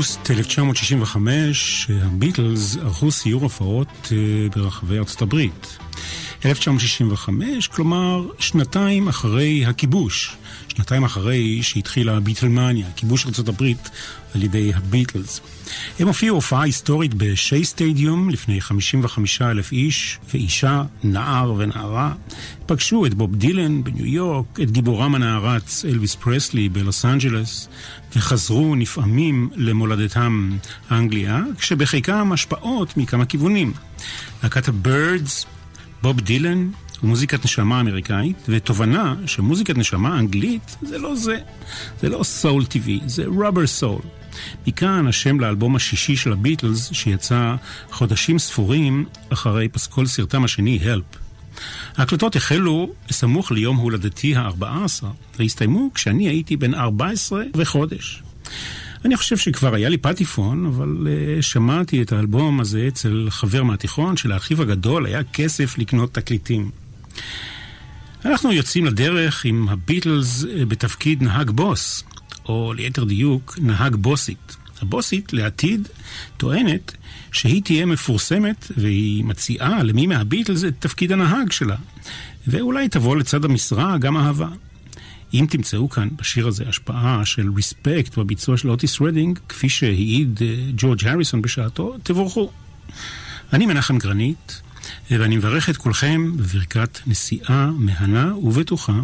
אוגוסט 1965, הביטלס ערכו סיור הופעות אה, ברחבי ארצות הברית. 1965, כלומר שנתיים אחרי הכיבוש, שנתיים אחרי שהתחילה הביטלמניה, כיבוש הברית על ידי הביטלס. הם הופיעו הופעה היסטורית בשי סטדיום לפני 55 אלף איש ואישה, נער ונערה. פגשו את בוב דילן בניו יורק, את גיבורם הנערץ אלוויס פרסלי בלוס אנג'לס, וחזרו נפעמים למולדתם אנגליה, כשבחיקם השפעות מכמה כיוונים. להקת הבירדס, בוב דילן ומוזיקת נשמה אמריקאית, ותובנה שמוזיקת נשמה אנגלית זה לא זה. זה לא סול טבעי, זה רובר סול. מכאן השם לאלבום השישי של הביטלס, שיצא חודשים ספורים אחרי פסקול סרטם השני, הלפ. ההקלטות החלו סמוך ליום הולדתי ה-14, והסתיימו כשאני הייתי בן 14 וחודש. אני חושב שכבר היה לי פטיפון, אבל uh, שמעתי את האלבום הזה אצל חבר מהתיכון, שלאחיו הגדול היה כסף לקנות תקליטים. אנחנו יוצאים לדרך עם הביטלס uh, בתפקיד נהג בוס, או ליתר דיוק, נהג בוסית. הבוסית לעתיד טוענת שהיא תהיה מפורסמת והיא מציעה למי מהביטלס את תפקיד הנהג שלה. ואולי תבוא לצד המשרה גם אהבה. אם תמצאו כאן בשיר הזה השפעה של Respect בביצוע של אוטיס רדינג, כפי שהעיד אה, ג'ורג' הריסון בשעתו, תבורכו. אני מנחם גרנית, ואני מברך את כולכם בברכת נסיעה מהנה ובטוחה.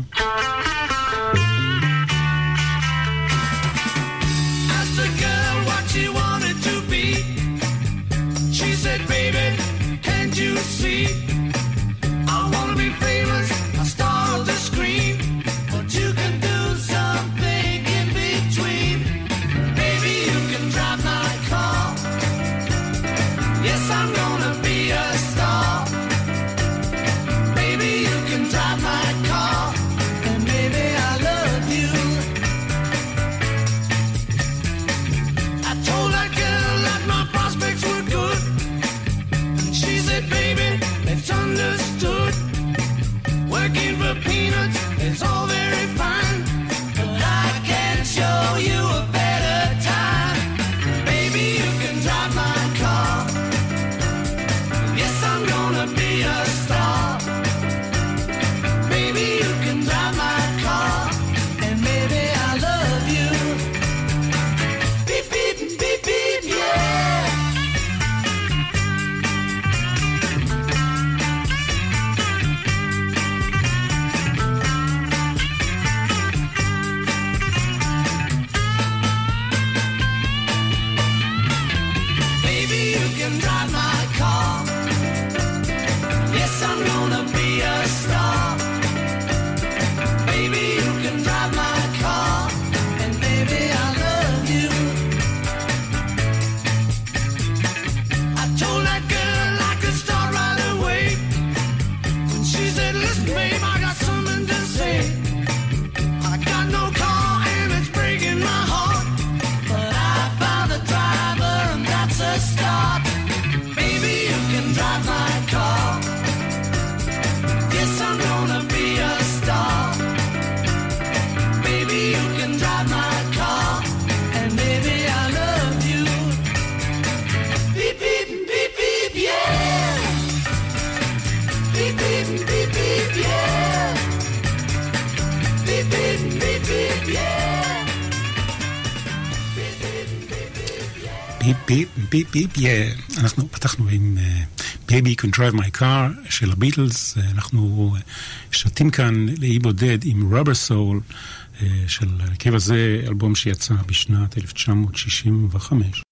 אנחנו פתחנו עם Baby, you can drive my car של הביטלס, אה, אנחנו אה, שטים כאן לאי בודד עם Soul אה, של הרכב הזה, אלבום שיצא בשנת 1965.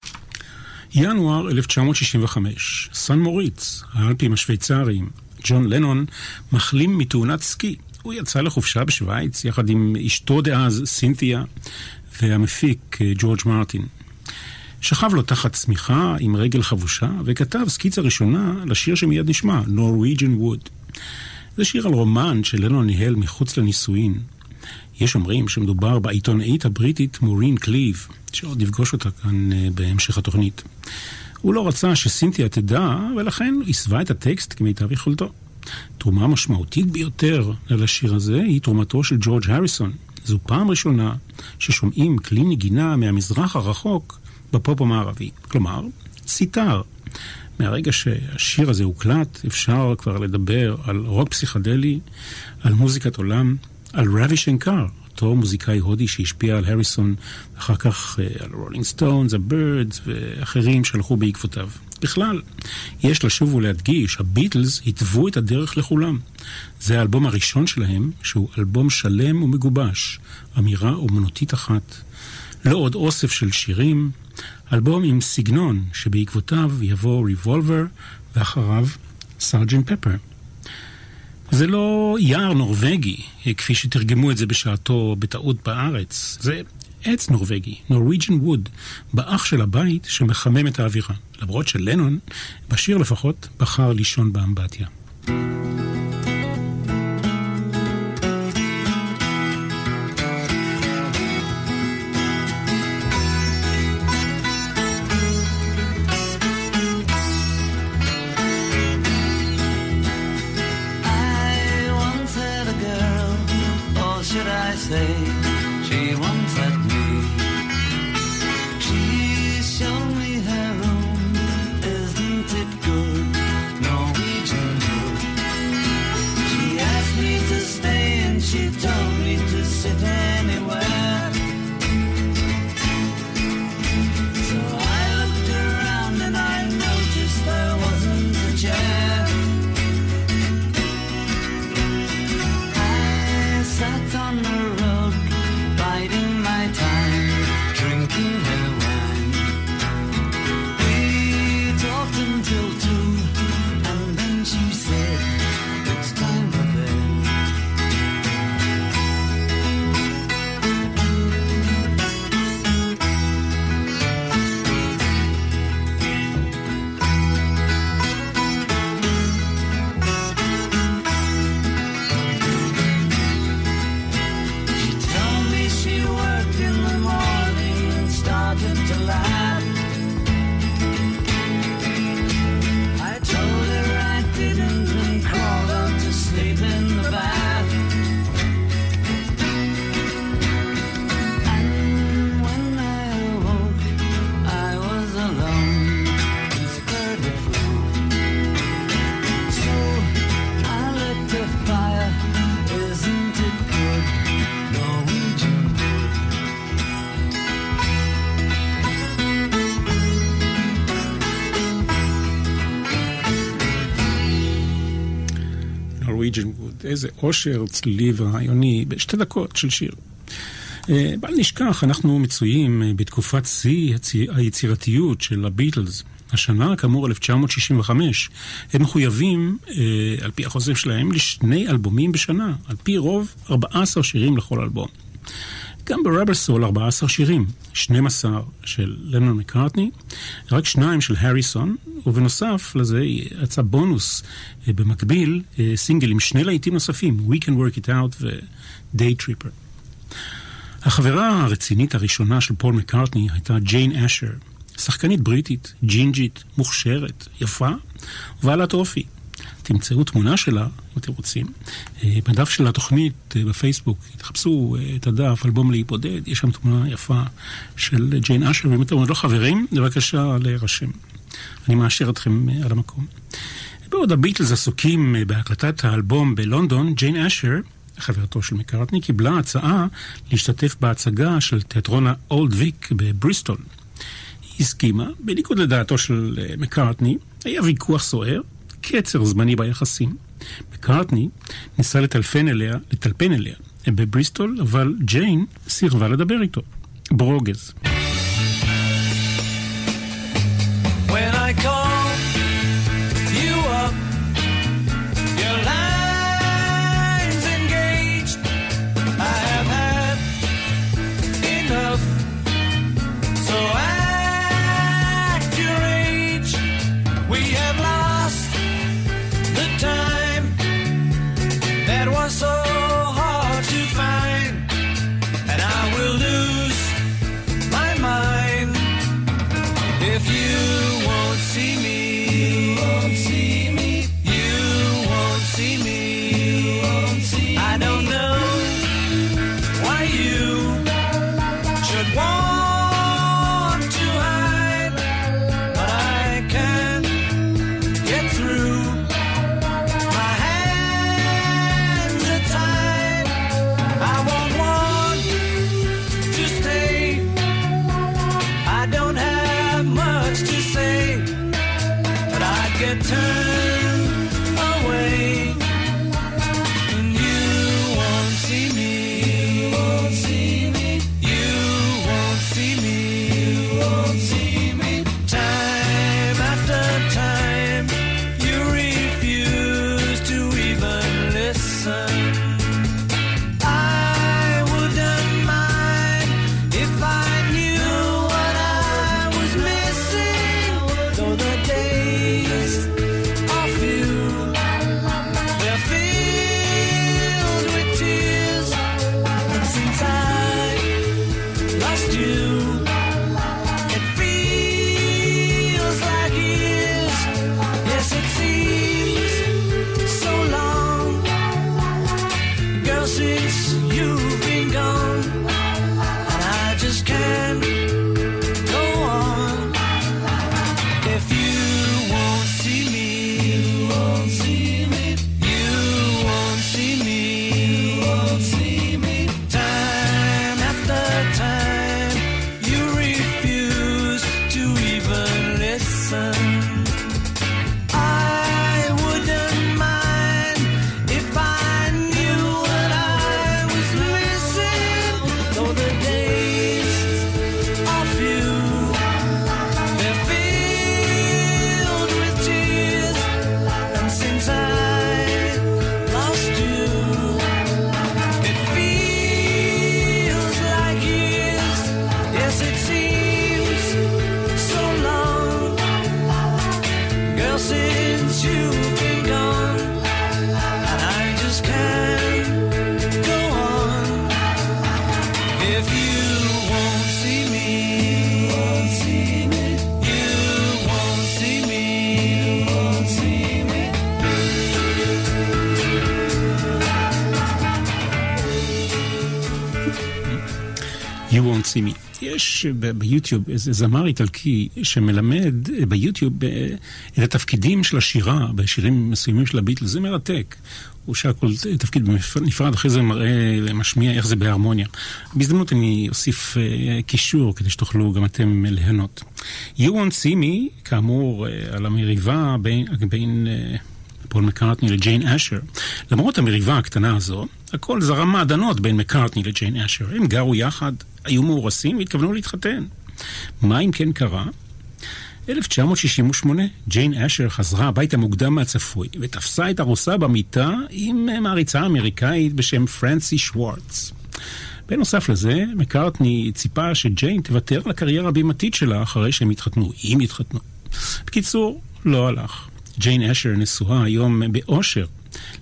ינואר 1965, סן מוריץ, האלפים השוויצריים, ג'ון לנון מחלים מתאונת סקי. הוא יצא לחופשה בשוויץ יחד עם אשתו דאז, סינתיה, והמפיק ג'ורג' מרטין. שכב לו תחת צמיחה עם רגל חבושה, וכתב סקיצה ראשונה לשיר שמיד נשמע, Norwegian Wood. זה שיר על רומן שלנו ניהל מחוץ לנישואין. יש אומרים שמדובר בעיתונאית הבריטית מורין קליב, שעוד נפגוש אותה כאן uh, בהמשך התוכנית. הוא לא רצה שסינתיה תדע, ולכן הסווה את הטקסט כמיטב יכולתו. תרומה משמעותית ביותר לשיר הזה היא תרומתו של ג'ורג' הריסון. זו פעם ראשונה ששומעים כלי נגינה מהמזרח הרחוק בפופ המערבי, כלומר, סיטר. מהרגע שהשיר הזה הוקלט, אפשר כבר לדבר על רוק פסיכדלי, על מוזיקת עולם, על רבי שנקר, אותו מוזיקאי הודי שהשפיע על הריסון, אחר כך אה, על רולינג סטונס, הבירדס ואחרים שהלכו בעקבותיו. בכלל, יש לשוב ולהדגיש, הביטלס התוו את הדרך לכולם. זה האלבום הראשון שלהם, שהוא אלבום שלם ומגובש, אמירה אומנותית אחת. לא עוד אוסף של שירים, אלבום עם סגנון שבעקבותיו יבוא ריבולבר ואחריו סארג'נט פפר. זה לא יער נורבגי, כפי שתרגמו את זה בשעתו בטעות בארץ. זה עץ נורבגי, נורוויג'ן ווד, באח של הבית שמחמם את האווירה. למרות שלנון, בשיר לפחות, בחר לישון באמבטיה. איזה עושר צלילי ורעיוני בשתי דקות של שיר. אה, בל נשכח, אנחנו מצויים אה, בתקופת שיא היצירתיות של הביטלס. השנה, כאמור, 1965. הם מחויבים, אה, על פי החוזר שלהם, לשני אלבומים בשנה. על פי רוב, 14 שירים לכל אלבום. גם ברבר סול 14 שירים, 12 של לנון מקארטני, רק שניים של הריסון, ובנוסף לזה יצא בונוס אה, במקביל, אה, סינגל עם שני להיטים נוספים, We Can Work It Out ו-Day Tripper. החברה הרצינית הראשונה של פול מקארטני הייתה ג'יין אשר, שחקנית בריטית, ג'ינג'ית, מוכשרת, יפה ובעלת אופי. תמצאו תמונה שלה, אם אתם רוצים, אה, בדף של התוכנית אה, בפייסבוק, תחפשו אה, את הדף, אלבום להיבודד, יש שם תמונה יפה של ג'יין אשר, ואם אתם עוד לא חברים, בבקשה להירשם. אני מאשר אתכם על המקום. בעוד הביטלס עסוקים בהקלטת האלבום בלונדון, ג'יין אשר, חברתו של מקארטני, קיבלה הצעה להשתתף בהצגה של תיאטרון האולד ויק בבריסטול. היא הסכימה, בניגוד לדעתו של מקארטני, היה ויכוח סוער, קצר זמני ביחסים. מקארטני ניסה לטלפן אליה, לטלפן אליה בבריסטול, אבל ג'יין סירבה לדבר איתו. ברוגז. יש ביוטיוב איזה זמר איטלקי שמלמד ביוטיוב אה, את התפקידים של השירה בשירים מסוימים של הביטלס, זה מרתק. הוא שר כל תפקיד נפרד, אחרי זה מראה, משמיע איך זה בהרמוניה. בהזדמנות אני אוסיף uh, קישור כדי שתוכלו גם אתם ליהנות. You won't see me, כאמור, על המריבה בין... בין פול מקארטני לג'יין אשר. למרות המריבה הקטנה הזו, הכל זרם מעדנות בין מקארטני לג'יין אשר. הם גרו יחד, היו מאורסים והתכוונו להתחתן. מה אם כן קרה? 1968, ג'יין אשר חזרה הביתה מוקדם מהצפוי ותפסה את ארוסה במיטה עם מעריצה אמריקאית בשם פרנסי שוורץ. בנוסף לזה, מקארטני ציפה שג'יין תוותר על הקריירה הבימתית שלה אחרי שהם יתחתנו, אם יתחתנו. בקיצור, לא הלך. ג'יין אשר נשואה היום באושר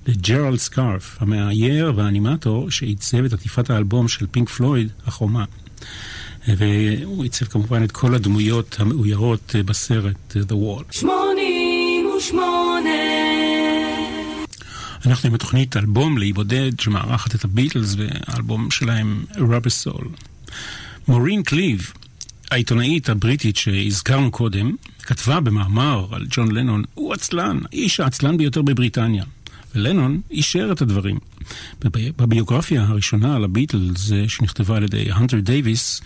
לג'רלד סקארף, המאייר והאנימטור שעיצב את עטיפת האלבום של פינק פלויד, החומה. והוא עיצב כמובן את כל הדמויות המאוירות בסרט The Wall. 88 אנחנו עם התוכנית אלבום לאי בודד שמארחת את הביטלס והאלבום שלהם Rubber Soul. מורין קליב, העיתונאית הבריטית שהזכרנו קודם, כתבה במאמר על ג'ון לנון, הוא עצלן, האיש העצלן ביותר בבריטניה. ולנון אישר את הדברים. בביוגרפיה הראשונה על הביטלס, שנכתבה על ידי הנטר דייוויס,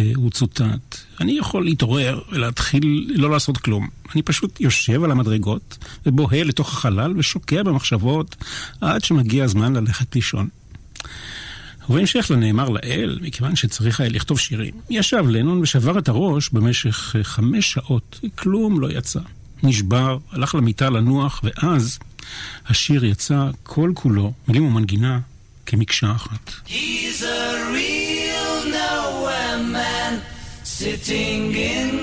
אה, הוא צוטט, אני יכול להתעורר ולהתחיל לא לעשות כלום. אני פשוט יושב על המדרגות ובוהה לתוך החלל ושוקע במחשבות עד שמגיע הזמן ללכת לישון. ובהמשך לנאמר לאל, מכיוון שצריך היה לכתוב שירים, ישב לנון ושבר את הראש במשך אה, חמש שעות, כלום לא יצא. נשבר, הלך למיטה לנוח, ואז השיר יצא כל כולו, מילים ומנגינה, כמקשה אחת. He's a real nowhere man, sitting in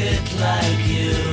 it like you.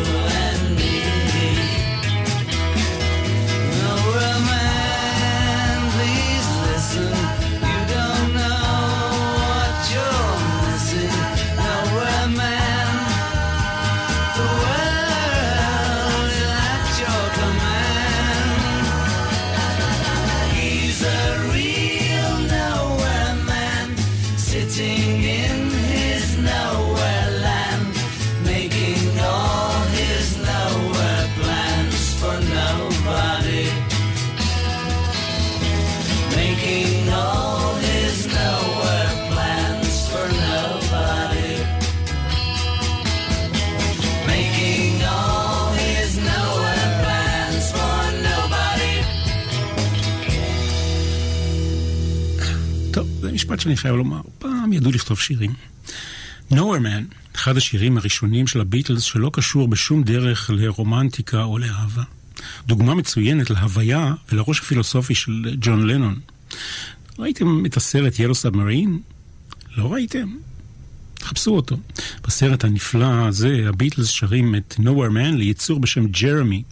שאני חייב לומר, פעם ידעו לכתוב שירים. Nowhere Man, אחד השירים הראשונים של הביטלס שלא קשור בשום דרך לרומנטיקה או לאהבה. דוגמה מצוינת להוויה ולראש הפילוסופי של ג'ון לנון. ראיתם את הסרט Yellow Submarine? לא ראיתם? חפשו אותו. בסרט הנפלא הזה, הביטלס שרים את Nowhere Man ליצור בשם ג'רמי,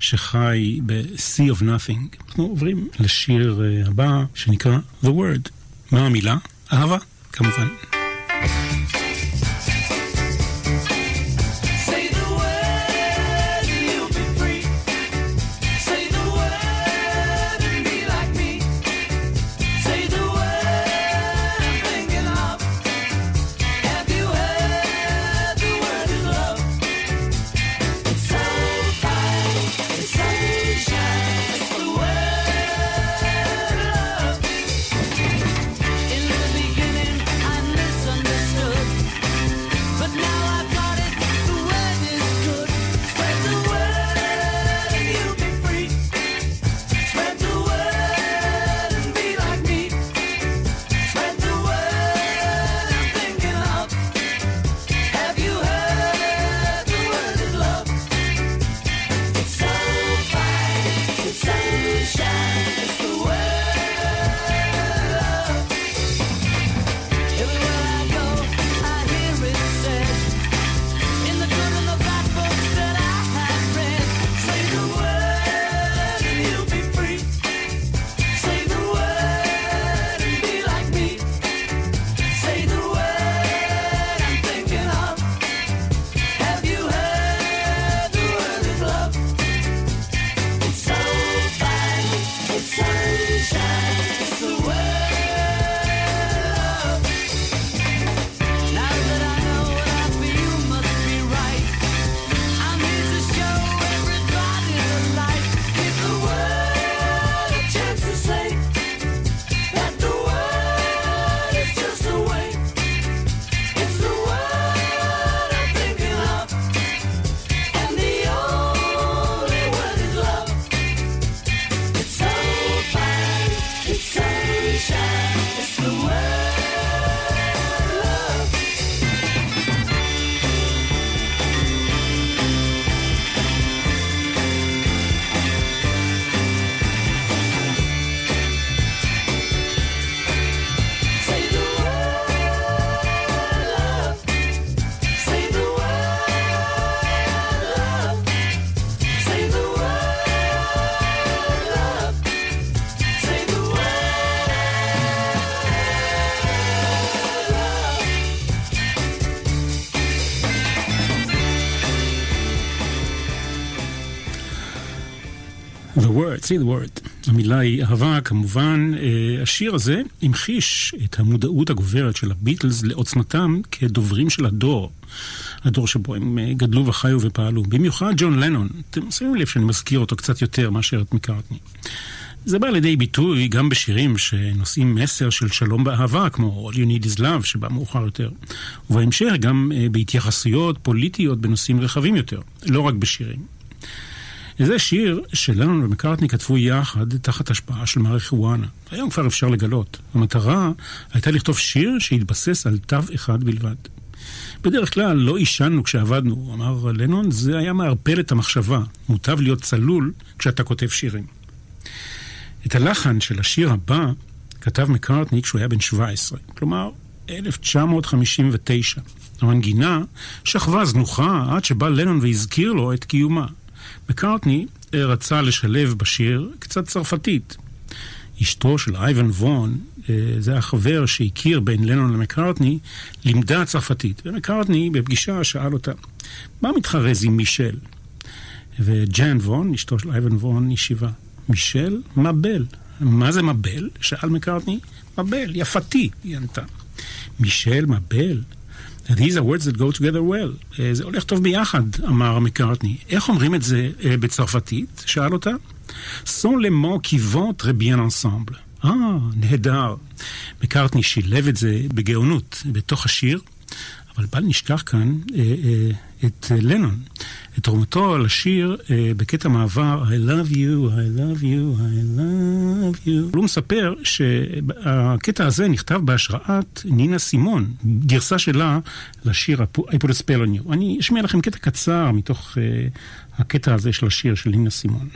שחי ב-Sea of Nothing. אנחנו עוברים לשיר אה, הבא, שנקרא The Word. מה המילה? אהבה, כמובן. Word. המילה היא אהבה, כמובן. אה, השיר הזה המחיש את המודעות הגוברת של הביטלס לעוצמתם כדוברים של הדור. הדור שבו הם אה, גדלו וחיו ופעלו. במיוחד ג'ון לנון. אתם שמים לב שאני מזכיר אותו קצת יותר מאשר את מקארטני. זה בא לידי ביטוי גם בשירים שנושאים מסר של שלום באהבה, כמו All You Need Is Love, שבא מאוחר יותר. ובהמשך גם אה, בהתייחסויות פוליטיות בנושאים רחבים יותר, לא רק בשירים. זה שיר שלנון ומקארטני כתבו יחד תחת השפעה של מריחואנה. היום כבר אפשר לגלות. המטרה הייתה לכתוב שיר שהתבסס על תו אחד בלבד. בדרך כלל לא עישנו כשעבדנו, אמר לנון, זה היה מערפל את המחשבה. מוטב להיות צלול כשאתה כותב שירים. את הלחן של השיר הבא כתב מקארטני כשהוא היה בן 17, כלומר 1959. המנגינה שכבה זנוחה עד שבא לנון והזכיר לו את קיומה. מקארטני אה, רצה לשלב בשיר קצת צרפתית. אשתו של אייבן וון, אה, זה החבר שהכיר בין לנון למקארטני, לימדה צרפתית. ומקארטני בפגישה שאל אותה, מה מתחרז עם מישל? וג'אן וון, אשתו של אייבן וון, השיבה, מישל מבל. מה זה מבל? שאל מקארטני. מבל, יפתי, היא ענתה. מישל מבל? These are words that go together well. Uh, זה הולך טוב ביחד, אמר מקארטני. איך אומרים את זה uh, בצרפתית? שאל אותה. sont les mots qui vont bien ensemble. אה, נהדר. מקארטני שילב את זה בגאונות בתוך השיר, אבל בל נשכח כאן uh, uh, את לנון, את תרומתו לשיר uh, בקטע מעבר I love you, I love you, I love you. הוא מספר שהקטע הזה נכתב בהשראת נינה סימון, גרסה שלה לשיר I put a spell on you. אני אשמיע לכם קטע קצר מתוך הקטע הזה של השיר של נינה סימון.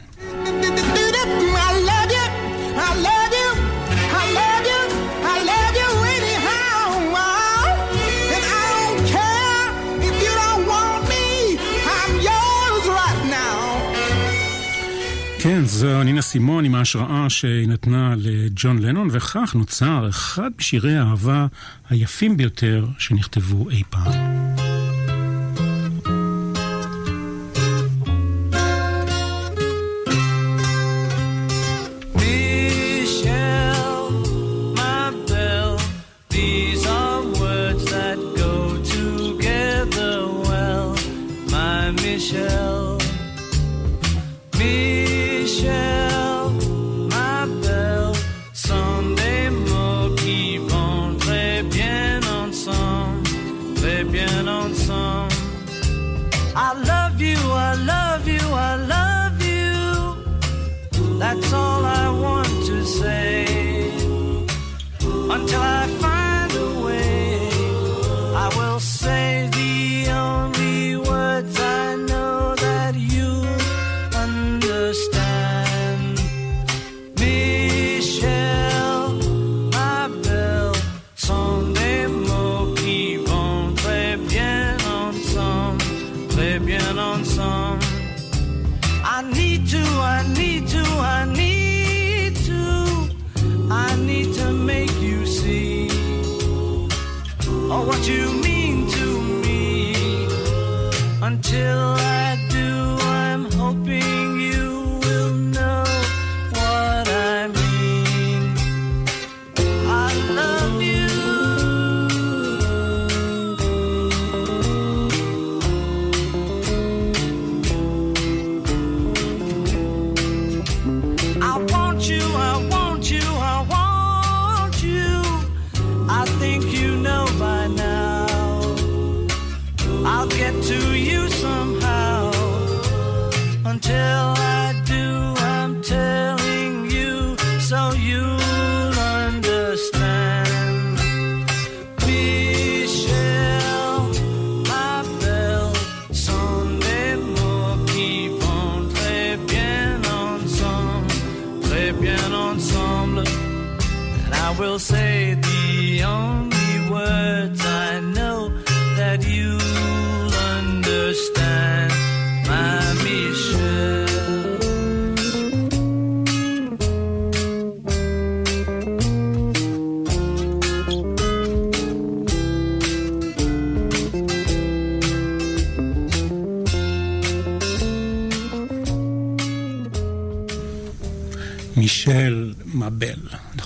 כן, זו נינה סימון עם ההשראה שהיא נתנה לג'ון לנון, וכך נוצר אחד משירי האהבה היפים ביותר שנכתבו אי פעם.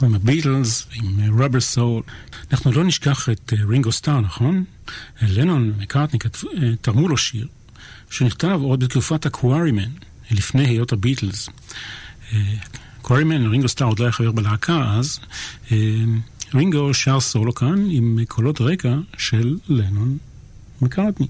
הביטלס עם רובר סול. אנחנו לא נשכח את רינגו אה, סטאר, נכון? לנון אה, תרמו לו שיר שנכתב עוד בתקופת הקווארימן, לפני היות הביטלס. קווארימן, רינגו סטאר עוד לא היה חבר בלהקה אז. אה, רינגו שר סולו כאן עם קולות רקע של לנון מקארטני.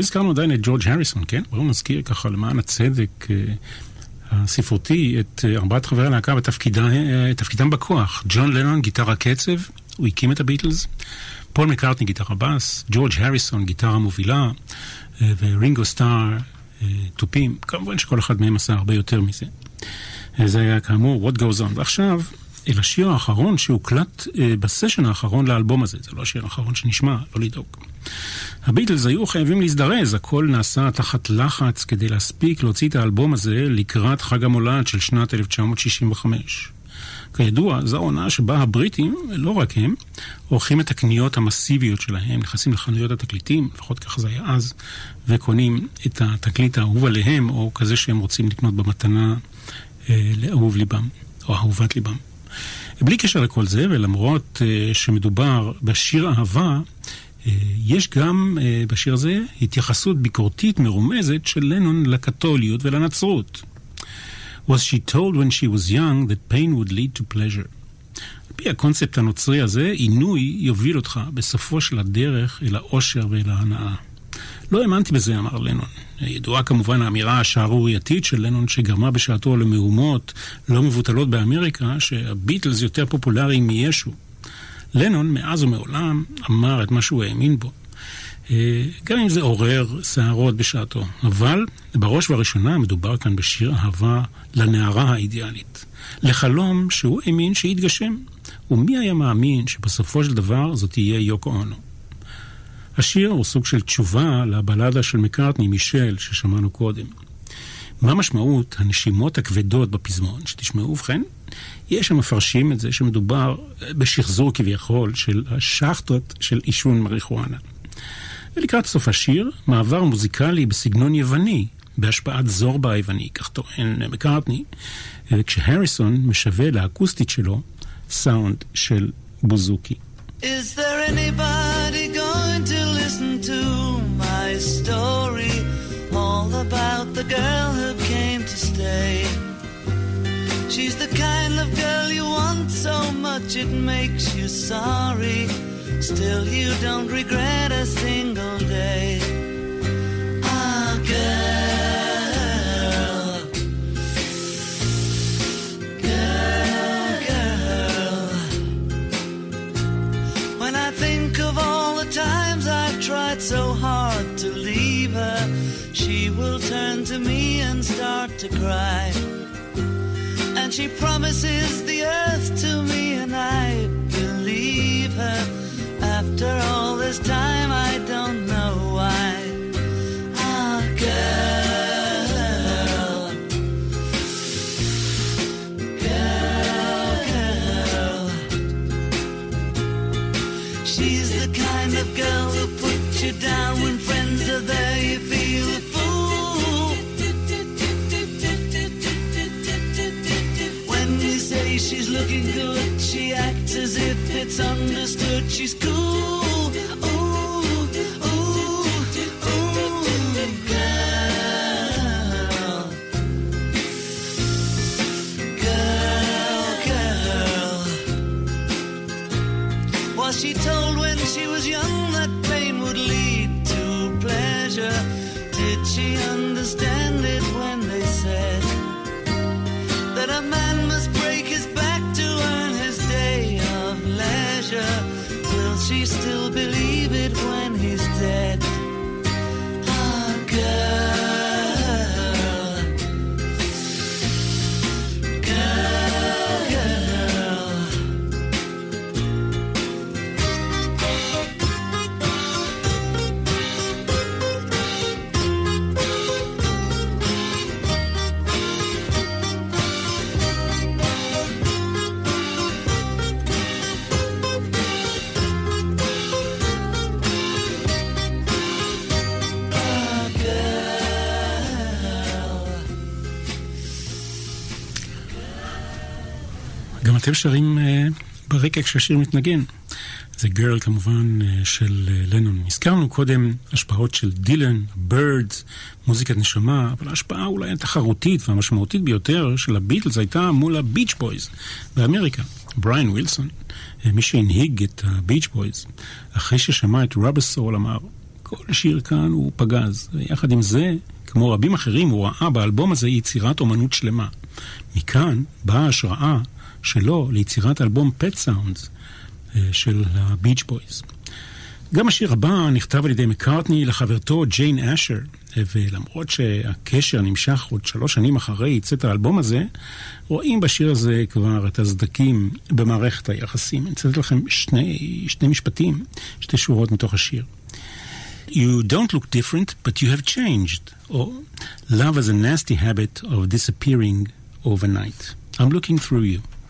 הזכרנו עדיין את ג'ורג' הריסון, כן? בואו נזכיר ככה למען הצדק הספרותי את ארבעת חברי הלהקה בתפקידם בכוח. ג'ון לנון, גיטרה קצב, הוא הקים את הביטלס. פול מקארטני, גיטרה בס. ג'ורג' הריסון, גיטרה מובילה. ורינגו סטאר, תופים. כמובן שכל אחד מהם עשה הרבה יותר מזה. זה היה כאמור What Goes On. ועכשיו, אל השיר האחרון שהוקלט בסשן האחרון לאלבום הזה. זה לא השיר האחרון שנשמע, לא לדאוג. הביטלס היו חייבים להזדרז, הכל נעשה תחת לחץ כדי להספיק להוציא את האלבום הזה לקראת חג המולד של שנת 1965. כידוע, זו העונה שבה הבריטים, לא רק הם, עורכים את הקניות המסיביות שלהם, נכנסים לחנויות התקליטים, לפחות ככה זה היה אז, וקונים את התקליט האהוב עליהם, או כזה שהם רוצים לקנות במתנה אה, לאהוב ליבם, או אהובת ליבם. בלי קשר לכל זה, ולמרות אה, שמדובר בשיר אהבה, אה, יש גם אה, בשיר הזה התייחסות ביקורתית מרומזת של לנון לקתוליות ולנצרות. Was she told when she was young that pain would lead to pleasure. על פי הקונספט הנוצרי הזה, עינוי יוביל אותך בסופו של הדרך אל האושר ואל ההנאה. לא האמנתי בזה, אמר לנון. ידועה כמובן האמירה השערורייתית של לנון שגרמה בשעתו למהומות לא מבוטלות באמריקה, שהביטלס יותר פופולריים מישו. לנון מאז ומעולם אמר את מה שהוא האמין בו. אה, גם אם זה עורר סערות בשעתו. אבל בראש ובראשונה מדובר כאן בשיר אהבה לנערה האידיאלית. לחלום שהוא האמין שיתגשם. ומי היה מאמין שבסופו של דבר זאת תהיה יוקו אונו. השיר הוא סוג של תשובה לבלדה של מקארטני מישל ששמענו קודם. מה משמעות הנשימות הכבדות בפזמון שתשמעו? ובכן, יש המפרשים את זה שמדובר בשחזור כביכול של השחטות של עישון מריחואנה. ולקראת סוף השיר, מעבר מוזיקלי בסגנון יווני, בהשפעת זורבה היווני, כך טוען מקארטני, כשהריסון משווה לאקוסטית שלו סאונד של בוזוקי. Is there anybody going to listen to my story all about the girl She's the kind of girl you want so much it makes you sorry. Still, you don't regret a single day. Ah, girl, girl, girl. When I think of all the times I've tried so hard to leave her, she will turn to me and start to cry. She promises she's cool. girl, girl, girl. What she told when she was young that אתם שרים אה, ברקע כשהשיר מתנגן. זה Girl כמובן אה, של אה, לנון. הזכרנו קודם השפעות של דילן, בירדס, מוזיקת נשמה, אבל ההשפעה אולי התחרותית והמשמעותית ביותר של הביטלס הייתה מול הביץ' בויז באמריקה. בריין ווילסון, מי שהנהיג את הביץ' בויז, אחרי ששמע את Rubber Soul אמר, כל שיר כאן הוא פגז. ויחד עם זה, כמו רבים אחרים, הוא ראה באלבום הזה יצירת אומנות שלמה. מכאן באה ההשראה שלו ליצירת אלבום פט סאונדס של הביץ' בויז. גם השיר הבא נכתב על ידי מקארטני לחברתו ג'יין אשר, ולמרות שהקשר נמשך עוד שלוש שנים אחרי צאת האלבום הזה, רואים בשיר הזה כבר את הסדקים במערכת היחסים. אני אצטט לכם שני, שני משפטים, שתי שורות מתוך השיר. You don't look different, but you have changed. Or love has a nasty habit of disappearing overnight. I'm looking through you.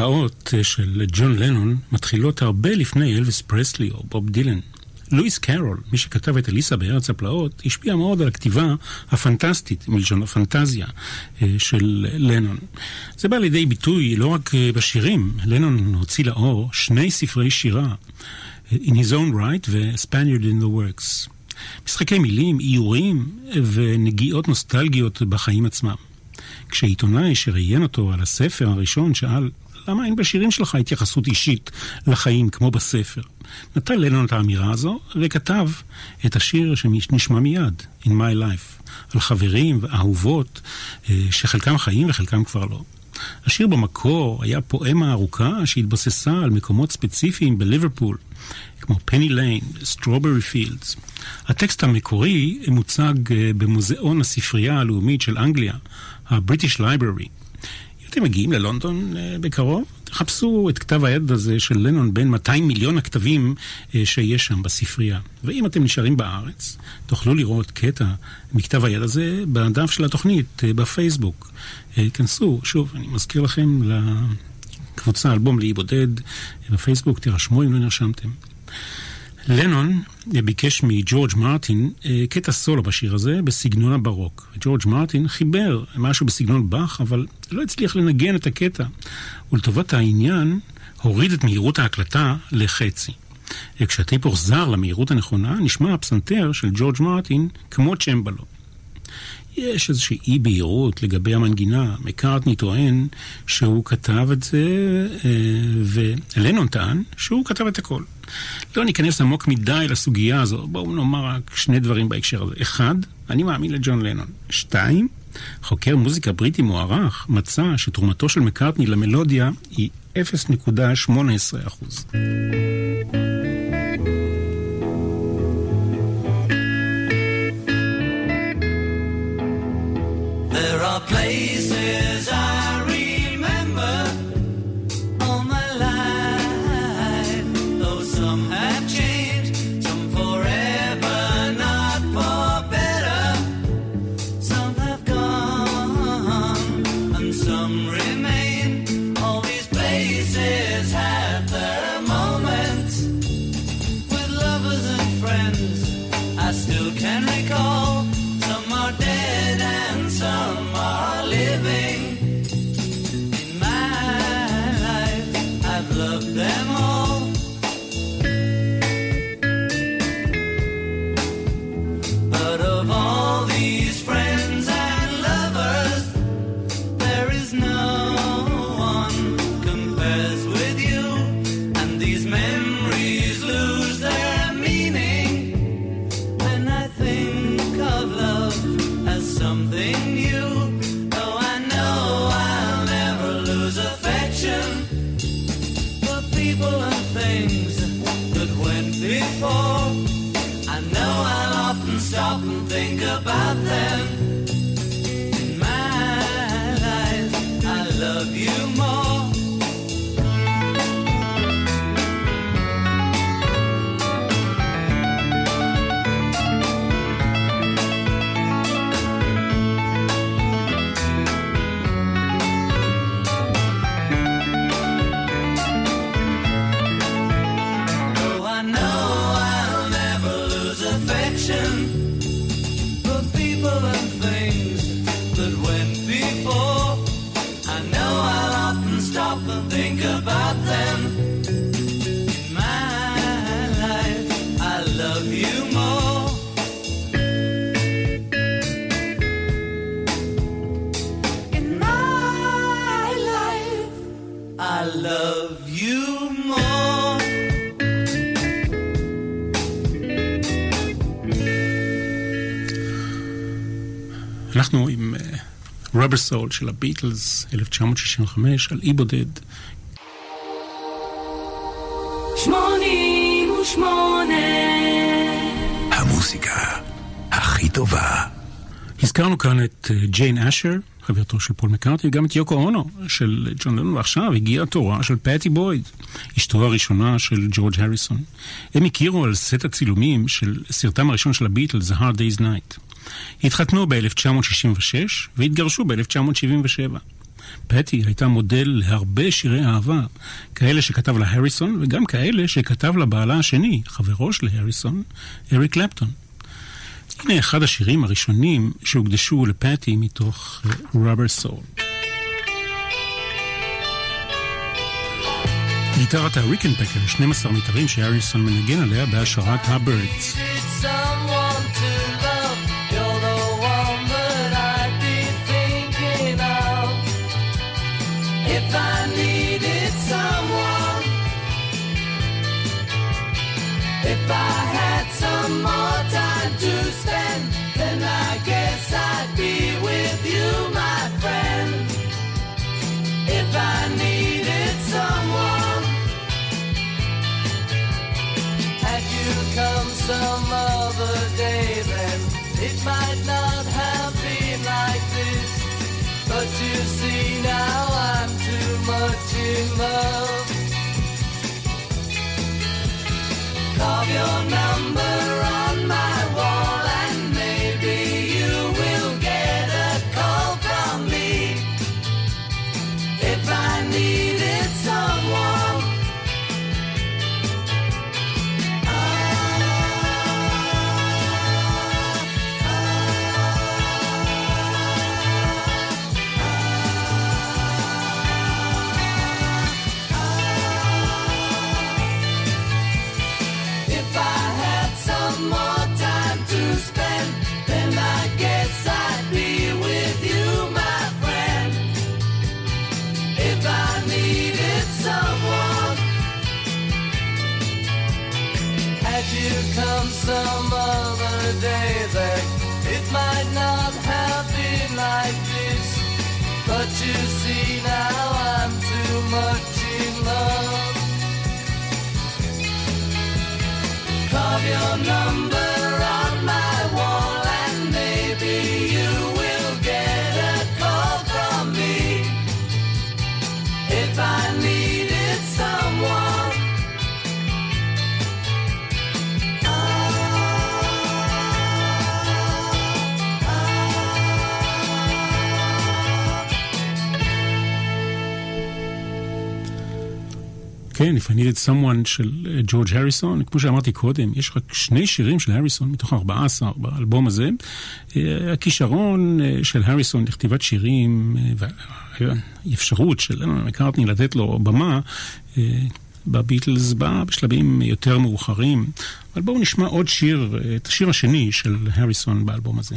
ההשפעות של ג'ון לנון מתחילות הרבה לפני אלוויס פרסלי או בוב דילן. לואיס קרול, מי שכתב את אליסה בארץ הפלאות, השפיע מאוד על הכתיבה הפנטסטית, מלשון הפנטזיה, אה, של לנון. זה בא לידי ביטוי לא רק אה, בשירים, לנון הוציא לאור שני ספרי שירה, אה, In His Own Right ו-Spaniard in the Works. משחקי מילים, איורים ונגיעות נוסטלגיות בחיים עצמם. כשעיתונאי שראיין אותו על הספר הראשון שאל למה אין בשירים שלך התייחסות אישית לחיים כמו בספר? נתן לנון את האמירה הזו וכתב את השיר שנשמע מיד, In My Life, על חברים ואהובות אה, שחלקם חיים וחלקם כבר לא. השיר במקור היה פואמה ארוכה שהתבססה על מקומות ספציפיים בליברפול, כמו פני ליין, סטרוברי פילדס. הטקסט המקורי מוצג אה, במוזיאון הספרייה הלאומית של אנגליה, ה-British Library. אתם מגיעים ללונדון uh, בקרוב? תחפשו את כתב היד הזה של לנון בין 200 מיליון הכתבים uh, שיש שם בספרייה. ואם אתם נשארים בארץ, תוכלו לראות קטע מכתב היד הזה בדף של התוכנית uh, בפייסבוק. כנסו, שוב, אני מזכיר לכם לקבוצה אלבום לאי בודד בפייסבוק, תירשמו אם לא נרשמתם. לנון ביקש מג'ורג' מרטין אה, קטע סולו בשיר הזה בסגנון הברוק. ג'ורג' מרטין חיבר משהו בסגנון באך, אבל לא הצליח לנגן את הקטע. ולטובת העניין, הוריד את מהירות ההקלטה לחצי. אה, כשהטייפ הוחזר למהירות הנכונה, נשמע הפסנתר של ג'ורג' מרטין כמו צ'מבלו. יש איזושהי אי בהירות לגבי המנגינה. מקארטני טוען שהוא כתב את זה, אה, ולנון טען שהוא כתב את הכל. לא ניכנס עמוק מדי לסוגיה הזו, בואו נאמר רק שני דברים בהקשר הזה. אחד, אני מאמין לג'ון לנון. שתיים, חוקר מוזיקה בריטי מוערך מצא שתרומתו של מקארטני למלודיה היא 0.18%. There are places אנחנו עם Rubber אה, Soul של הביטלס, 1965, על אי בודד. 88 המוזיקה הכי טובה. הזכרנו כאן את ג'יין אה, אשר, חברתו של פול מקארטני, וגם את יוקו אונו של ג'ון לנון, ועכשיו הגיע התורה של פטי בויד, אשתו הראשונה של ג'ורג' הריסון. הם הכירו על סט הצילומים של סרטם הראשון של הביטלס, The Hard Day's Night. התחתנו ב-1966 והתגרשו ב-1977. פטי הייתה מודל להרבה שירי אהבה, כאלה שכתב לה הריסון וגם כאלה שכתב לבעלה השני, חברו של הריסון, אריק קלפטון. הנה אחד השירים הראשונים שהוקדשו לפטי מתוך רובר סול. גיטרת הריקנפקר, 12 מיתרים שהריסון מנגן עליה בהשערת הבירדס. Some other day then it might not have been like this. But you see now I'm too much in love. If I Needed Someone של אה, ג'ורג' הריסון, כמו שאמרתי קודם, יש רק שני שירים של הריסון מתוך 14 באלבום הזה. אה, הכישרון אה, של הריסון לכתיבת שירים והאפשרות של מקארטני לתת לו במה בביטלס בא בשלבים יותר מאוחרים. אבל בואו נשמע עוד שיר, את השיר השני של הריסון באלבום הזה.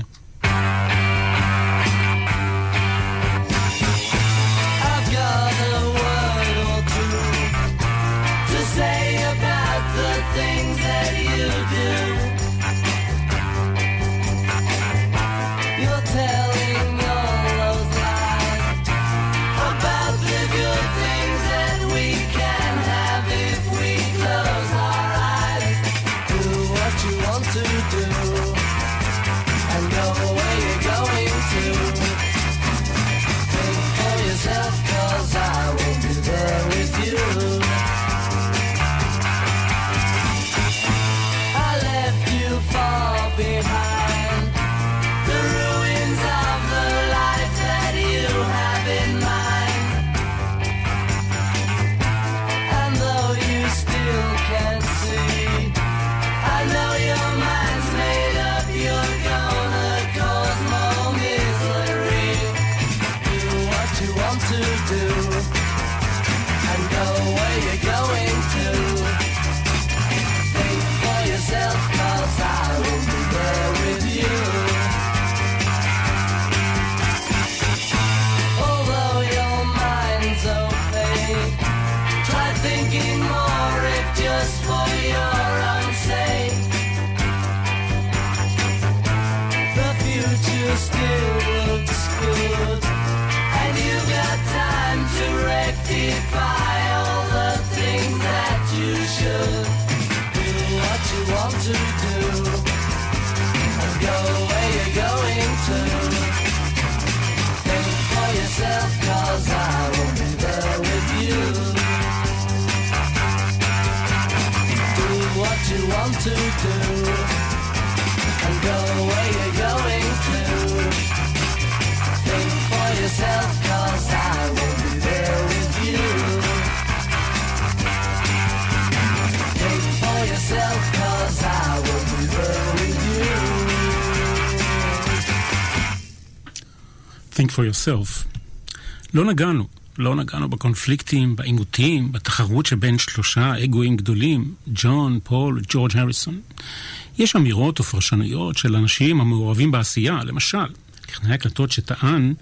still looks good. And you've got time to rectify. For yourself. לא נגענו, לא נגענו בקונפליקטים, בעימותים, בתחרות שבין שלושה אגואים גדולים, ג'ון, פול וג'ורג' הריסון. יש אמירות ופרשנויות של אנשים המעורבים בעשייה, למשל, טכנאי הקלטות שטען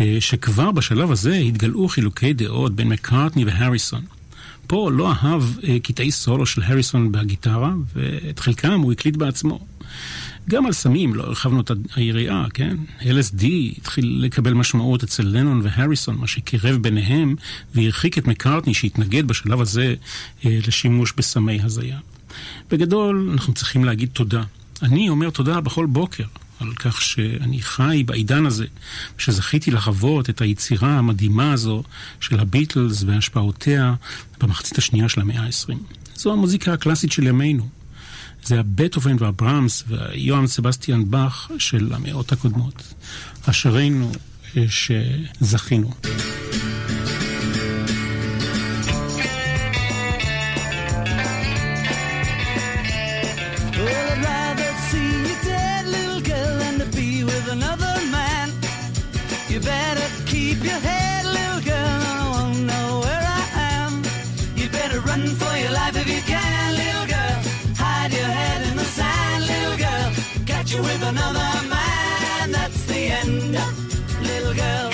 אה, שכבר בשלב הזה התגלעו חילוקי דעות בין מקארטני והריסון. פול לא אהב אה, קטעי סולו של הריסון בגיטרה, ואת חלקם הוא הקליט בעצמו. גם על סמים לא הרחבנו את היריעה, כן? LSD התחיל לקבל משמעות אצל לנון והריסון, מה שקירב ביניהם והרחיק את מקארטני שהתנגד בשלב הזה אה, לשימוש בסמי הזיה. בגדול, אנחנו צריכים להגיד תודה. אני אומר תודה בכל בוקר על כך שאני חי בעידן הזה, שזכיתי לחוות את היצירה המדהימה הזו של הביטלס והשפעותיה במחצית השנייה של המאה ה-20. זו המוזיקה הקלאסית של ימינו. זה הבטהובן והברמס והיוהאן סבסטיאן באך של המאות הקודמות. אשרינו אה, שזכינו. Another man, that's the end, little girl.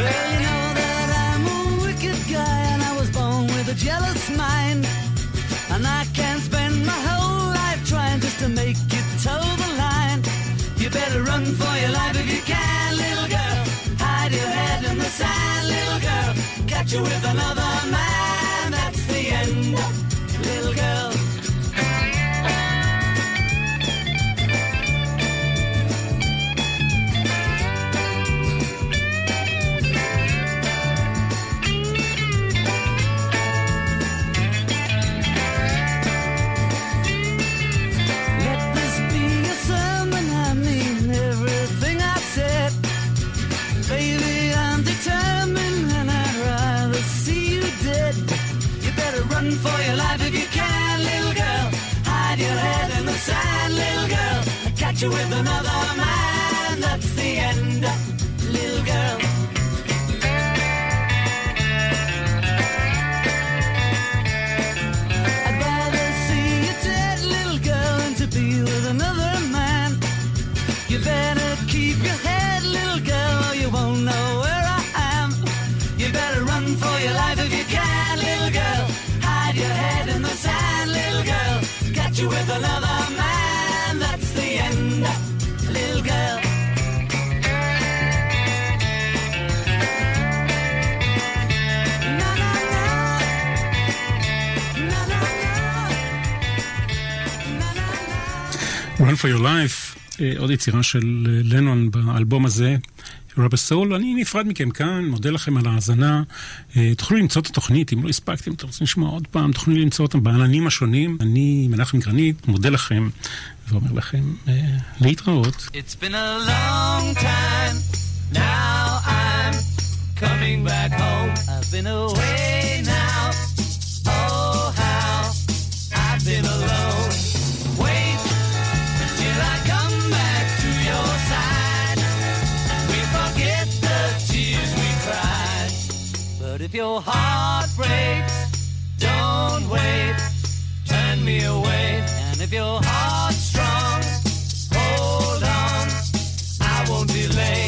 Well, you know that I'm a wicked guy, and I was born with a jealous mind. And I can't spend my whole life trying just to make you toe the line. You better run for your life if you can, little girl. Hide your head in the sand, little girl. Catch you with another man, life if you can, little girl. Hide your head in the sand, little girl. Catch you with another man, that's the end, little girl. Run for your life, אה, עוד יצירה של אה, לנון באלבום הזה, רבר סול. אני נפרד מכם כאן, מודה לכם על ההאזנה. אה, תוכלו למצוא את התוכנית, אם לא הספקתם, אתם רוצים לשמוע עוד פעם, תוכלו למצוא אותם בעננים השונים. אני, מנחם גרנית, מודה לכם ואומר לכם להתראות. It's been a long time. Now I'm coming back home. I've been away now. If your heart breaks, don't wait. Turn me away. And if your heart's strong, hold on. I won't delay.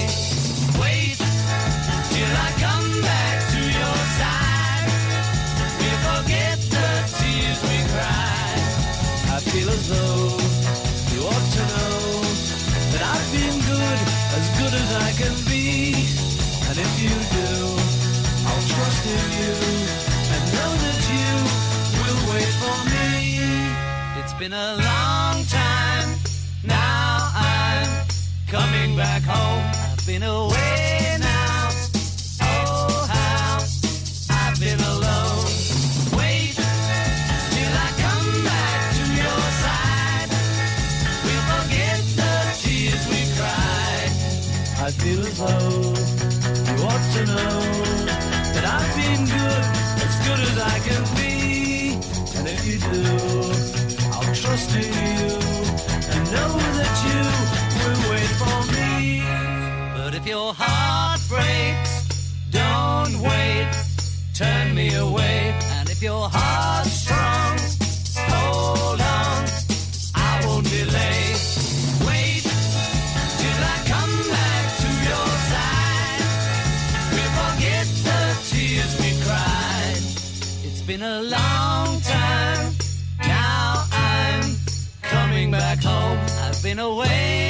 Been a long time. Now I'm coming back home. I've been away now. Oh, how I've been alone. Wait till I come back to your side. We'll forget the tears we cried. I feel as though you ought to know that I've been good, as good as I can be. And if you do, I'll you and know that you will wait for me. But if your heart breaks, don't wait, turn me away. And if your heart's strong, been away.